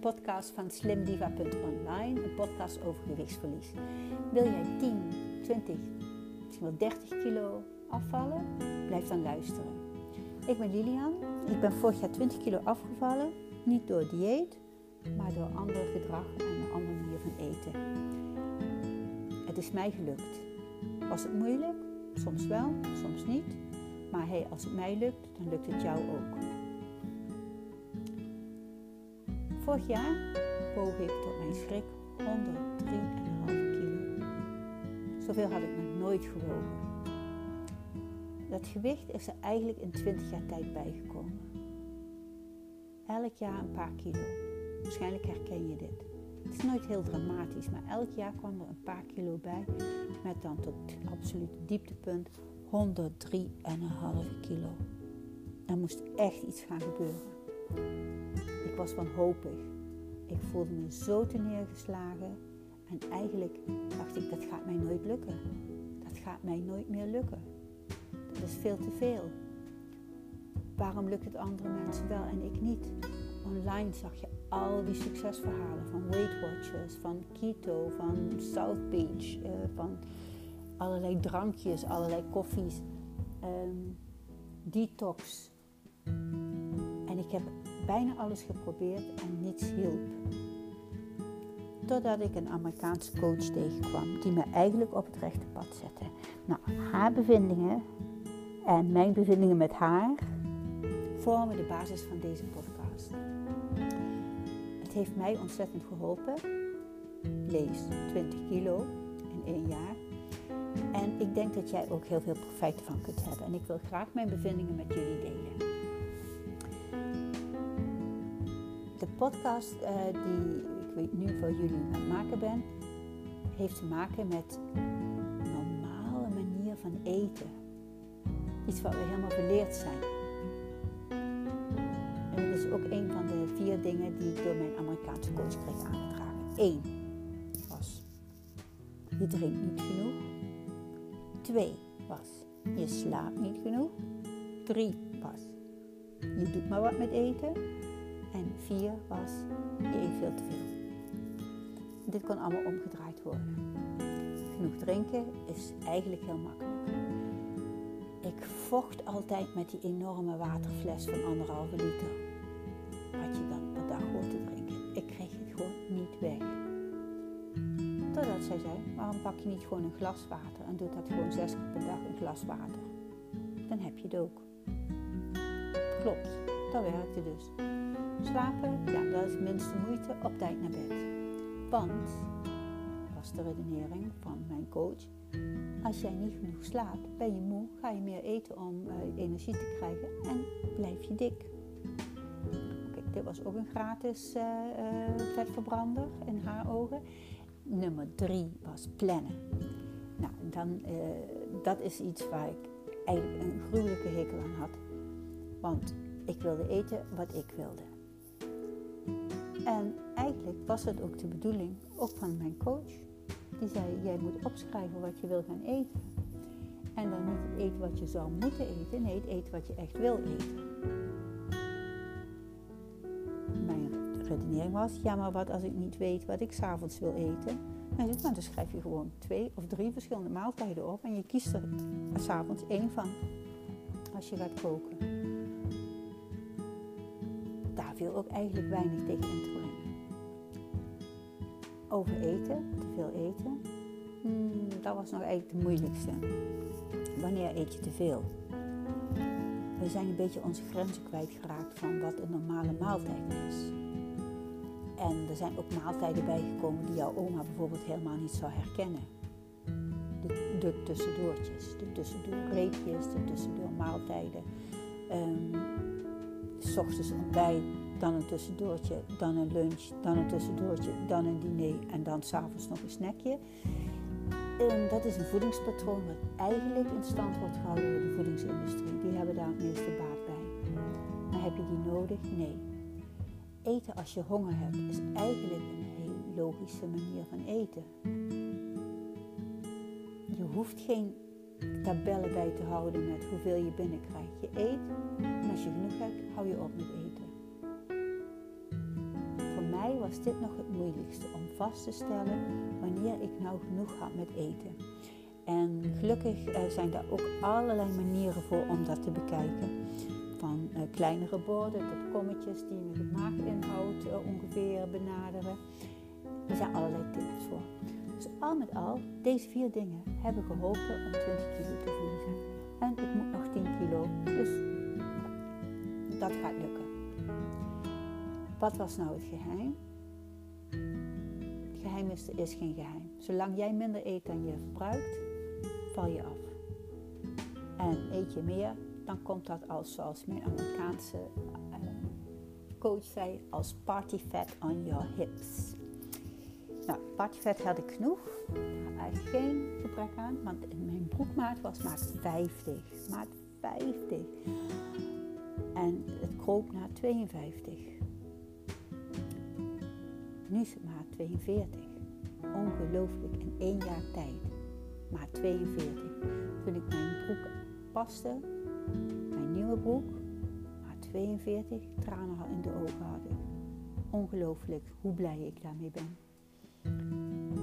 podcast van slimdiva.online, een podcast over gewichtsverlies. Wil jij 10, 20, misschien wel 30 kilo afvallen? Blijf dan luisteren. Ik ben Lilian. Ik ben vorig jaar 20 kilo afgevallen. Niet door dieet, maar door ander gedrag en een andere manier van eten. Het is mij gelukt. Was het moeilijk? Soms wel, soms niet. Maar hey, als het mij lukt, dan lukt het jou ook. Vorig jaar woog ik tot mijn schrik 103,5 kilo. Zoveel had ik nog nooit gewogen. Dat gewicht is er eigenlijk in 20 jaar tijd bijgekomen. Elk jaar een paar kilo. Waarschijnlijk herken je dit. Het is nooit heel dramatisch, maar elk jaar kwam er een paar kilo bij. Met dan tot absolute dieptepunt 103,5 kilo. Er moest echt iets gaan gebeuren. Was wanhopig. Ik voelde me zo te neergeslagen. En eigenlijk dacht ik, dat gaat mij nooit lukken. Dat gaat mij nooit meer lukken. Dat is veel te veel. Waarom lukt het andere mensen wel en ik niet? Online zag je al die succesverhalen van Weight Watchers, van keto, van South Beach, uh, van allerlei drankjes, allerlei koffies, um, detox. En ik heb bijna alles geprobeerd en niets hielp. Totdat ik een Amerikaanse coach tegenkwam die me eigenlijk op het rechte pad zette. Nou, haar bevindingen en mijn bevindingen met haar vormen de basis van deze podcast. Het heeft mij ontzettend geholpen. Lees 20 kilo in één jaar. En ik denk dat jij ook heel veel profijt van kunt hebben. En ik wil graag mijn bevindingen met jullie delen. De podcast uh, die ik weet nu voor jullie aan het maken ben, heeft te maken met een normale manier van eten. Iets wat we helemaal verleerd zijn. En dat is ook een van de vier dingen die ik door mijn Amerikaanse coach kreeg aangedragen. Eén was, je drinkt niet genoeg. Twee was, je slaapt niet genoeg. Drie was, je doet maar wat met eten. En vier was, je eet veel te veel. Dit kon allemaal omgedraaid worden. Genoeg drinken is eigenlijk heel makkelijk. Ik vocht altijd met die enorme waterfles van anderhalve liter. Wat je dan per dag hoort te drinken. Ik kreeg het gewoon niet weg. Totdat zij zei, waarom pak je niet gewoon een glas water en doet dat gewoon zes keer per dag een glas water. Dan heb je het ook. Klopt, dat werkte dus. Slapen, ja, dat is minste moeite, op tijd naar bed. Want, was de redenering van mijn coach, als jij niet genoeg slaapt, ben je moe, ga je meer eten om uh, energie te krijgen en blijf je dik. Oké, dit was ook een gratis uh, uh, vetverbrander in haar ogen. Nummer drie was plannen. Nou, dan, dat is iets waar ik eigenlijk een gruwelijke hekel aan had. Want ik wilde eten wat ik wilde. En eigenlijk was het ook de bedoeling, ook van mijn coach, die zei: Jij moet opschrijven wat je wil gaan eten. En dan niet eten wat je zou moeten eten, nee, eten wat je echt wil eten. Mijn redenering was: Ja, maar wat als ik niet weet wat ik s'avonds wil eten? En dan schrijf je gewoon twee of drie verschillende maaltijden op en je kiest er s'avonds één van als je gaat koken. Viel ook eigenlijk weinig tegen in te brengen. Over eten, te veel eten, hmm, dat was nog eigenlijk de moeilijkste. Wanneer eet je te veel? We zijn een beetje onze grenzen kwijtgeraakt van wat een normale maaltijd is. En er zijn ook maaltijden bijgekomen die jouw oma bijvoorbeeld helemaal niet zou herkennen. De, de tussendoortjes, de tussendoorreepjes, de tussendoor maaltijden. Um, s ochtends ontbijt, dan een tussendoortje, dan een lunch, dan een tussendoortje, dan een diner en dan s'avonds nog een snackje. En dat is een voedingspatroon wat eigenlijk in stand wordt gehouden door de voedingsindustrie. Die hebben daar het meeste baat bij. Maar heb je die nodig? Nee. Eten als je honger hebt is eigenlijk een heel logische manier van eten. Je hoeft geen tabellen bij te houden met hoeveel je binnenkrijgt. Je eet en als je genoeg hebt, hou je op met eten. Mij was dit nog het moeilijkste om vast te stellen wanneer ik nou genoeg had met eten. En gelukkig uh, zijn daar ook allerlei manieren voor om dat te bekijken. Van uh, kleinere borden tot kommetjes die met het maaginhoud uh, ongeveer benaderen. Er zijn allerlei tips voor. Dus al met al, deze vier dingen hebben geholpen om 20 kilo te verliezen. En ik moet nog 10 kilo, dus dat gaat lukken. Wat was nou het geheim? Het geheim is, er is geen geheim. Zolang jij minder eet dan je verbruikt, val je af. En eet je meer, dan komt dat als, zoals mijn Amerikaanse uh, coach zei, als party fat on your hips. Nou, partyvet had ik genoeg. Daar had geen gebrek aan, want mijn broekmaat was maat 50. Maat 50. En het kroop naar 52. Nu maat 42. Ongelooflijk, in één jaar tijd. Maat 42. Toen ik mijn broek paste, mijn nieuwe broek, maat 42, tranen in de ogen hadden. Ongelooflijk hoe blij ik daarmee ben.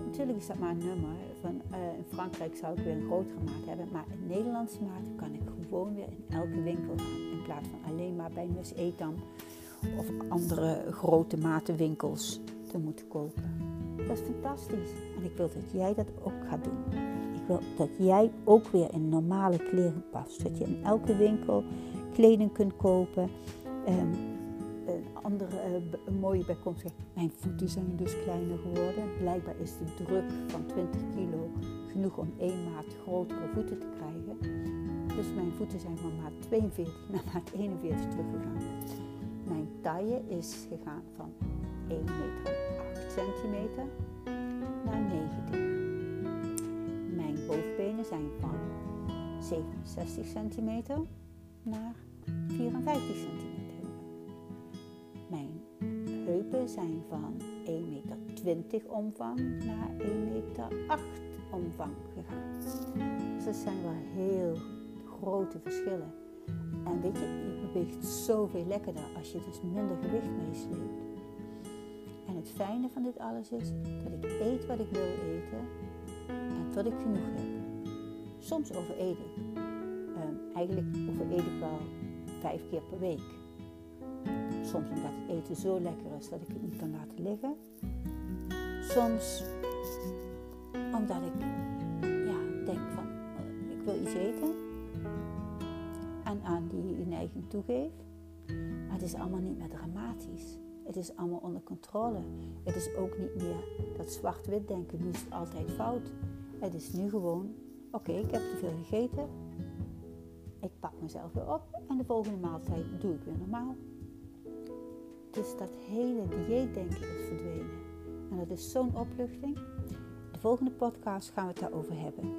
Natuurlijk is dat maar een nummer. Van, uh, in Frankrijk zou ik weer een grotere maat hebben. Maar in Nederlandse maat kan ik gewoon weer in elke winkel gaan. In plaats van alleen maar bij Mus Etam of andere grote matenwinkels te moeten kopen. Dat is fantastisch. En ik wil dat jij dat ook gaat doen. Ik wil dat jij ook weer in normale kleren past. Dat je in elke winkel kleding kunt kopen. Um, een andere uh, mooie bijkomstigheid. Mijn voeten zijn dus kleiner geworden. Blijkbaar is de druk van 20 kilo genoeg om één maat grotere voeten te krijgen. Dus mijn voeten zijn van maat 42 naar maat 41 teruggegaan. Mijn taille is gegaan van 1 meter 8 centimeter naar 90. Mijn bovenbenen zijn van 67 centimeter naar 54 centimeter. Mijn heupen zijn van 1,20 meter omvang naar 1,8 meter omvang gegaan. Dus dat zijn wel heel grote verschillen. En weet je, je beweegt zoveel lekkerder als je dus minder gewicht meesleept. En het fijne van dit alles is dat ik eet wat ik wil eten en tot ik genoeg heb. Soms overeet ik. Um, eigenlijk overeet ik wel vijf keer per week. Soms omdat het eten zo lekker is dat ik het niet kan laten liggen. Soms omdat ik ja, denk van oh, ik wil iets eten. En aan die neiging toegeef. Maar het is allemaal niet meer dramatisch. Het is allemaal onder controle. Het is ook niet meer dat zwart-wit denken. Nu is het altijd fout. Het is nu gewoon, oké, ik heb te veel gegeten. Ik pak mezelf weer op en de volgende maaltijd doe ik weer normaal. Dus dat hele dieetdenken is verdwenen. En dat is zo'n opluchting. De volgende podcast gaan we het daarover hebben.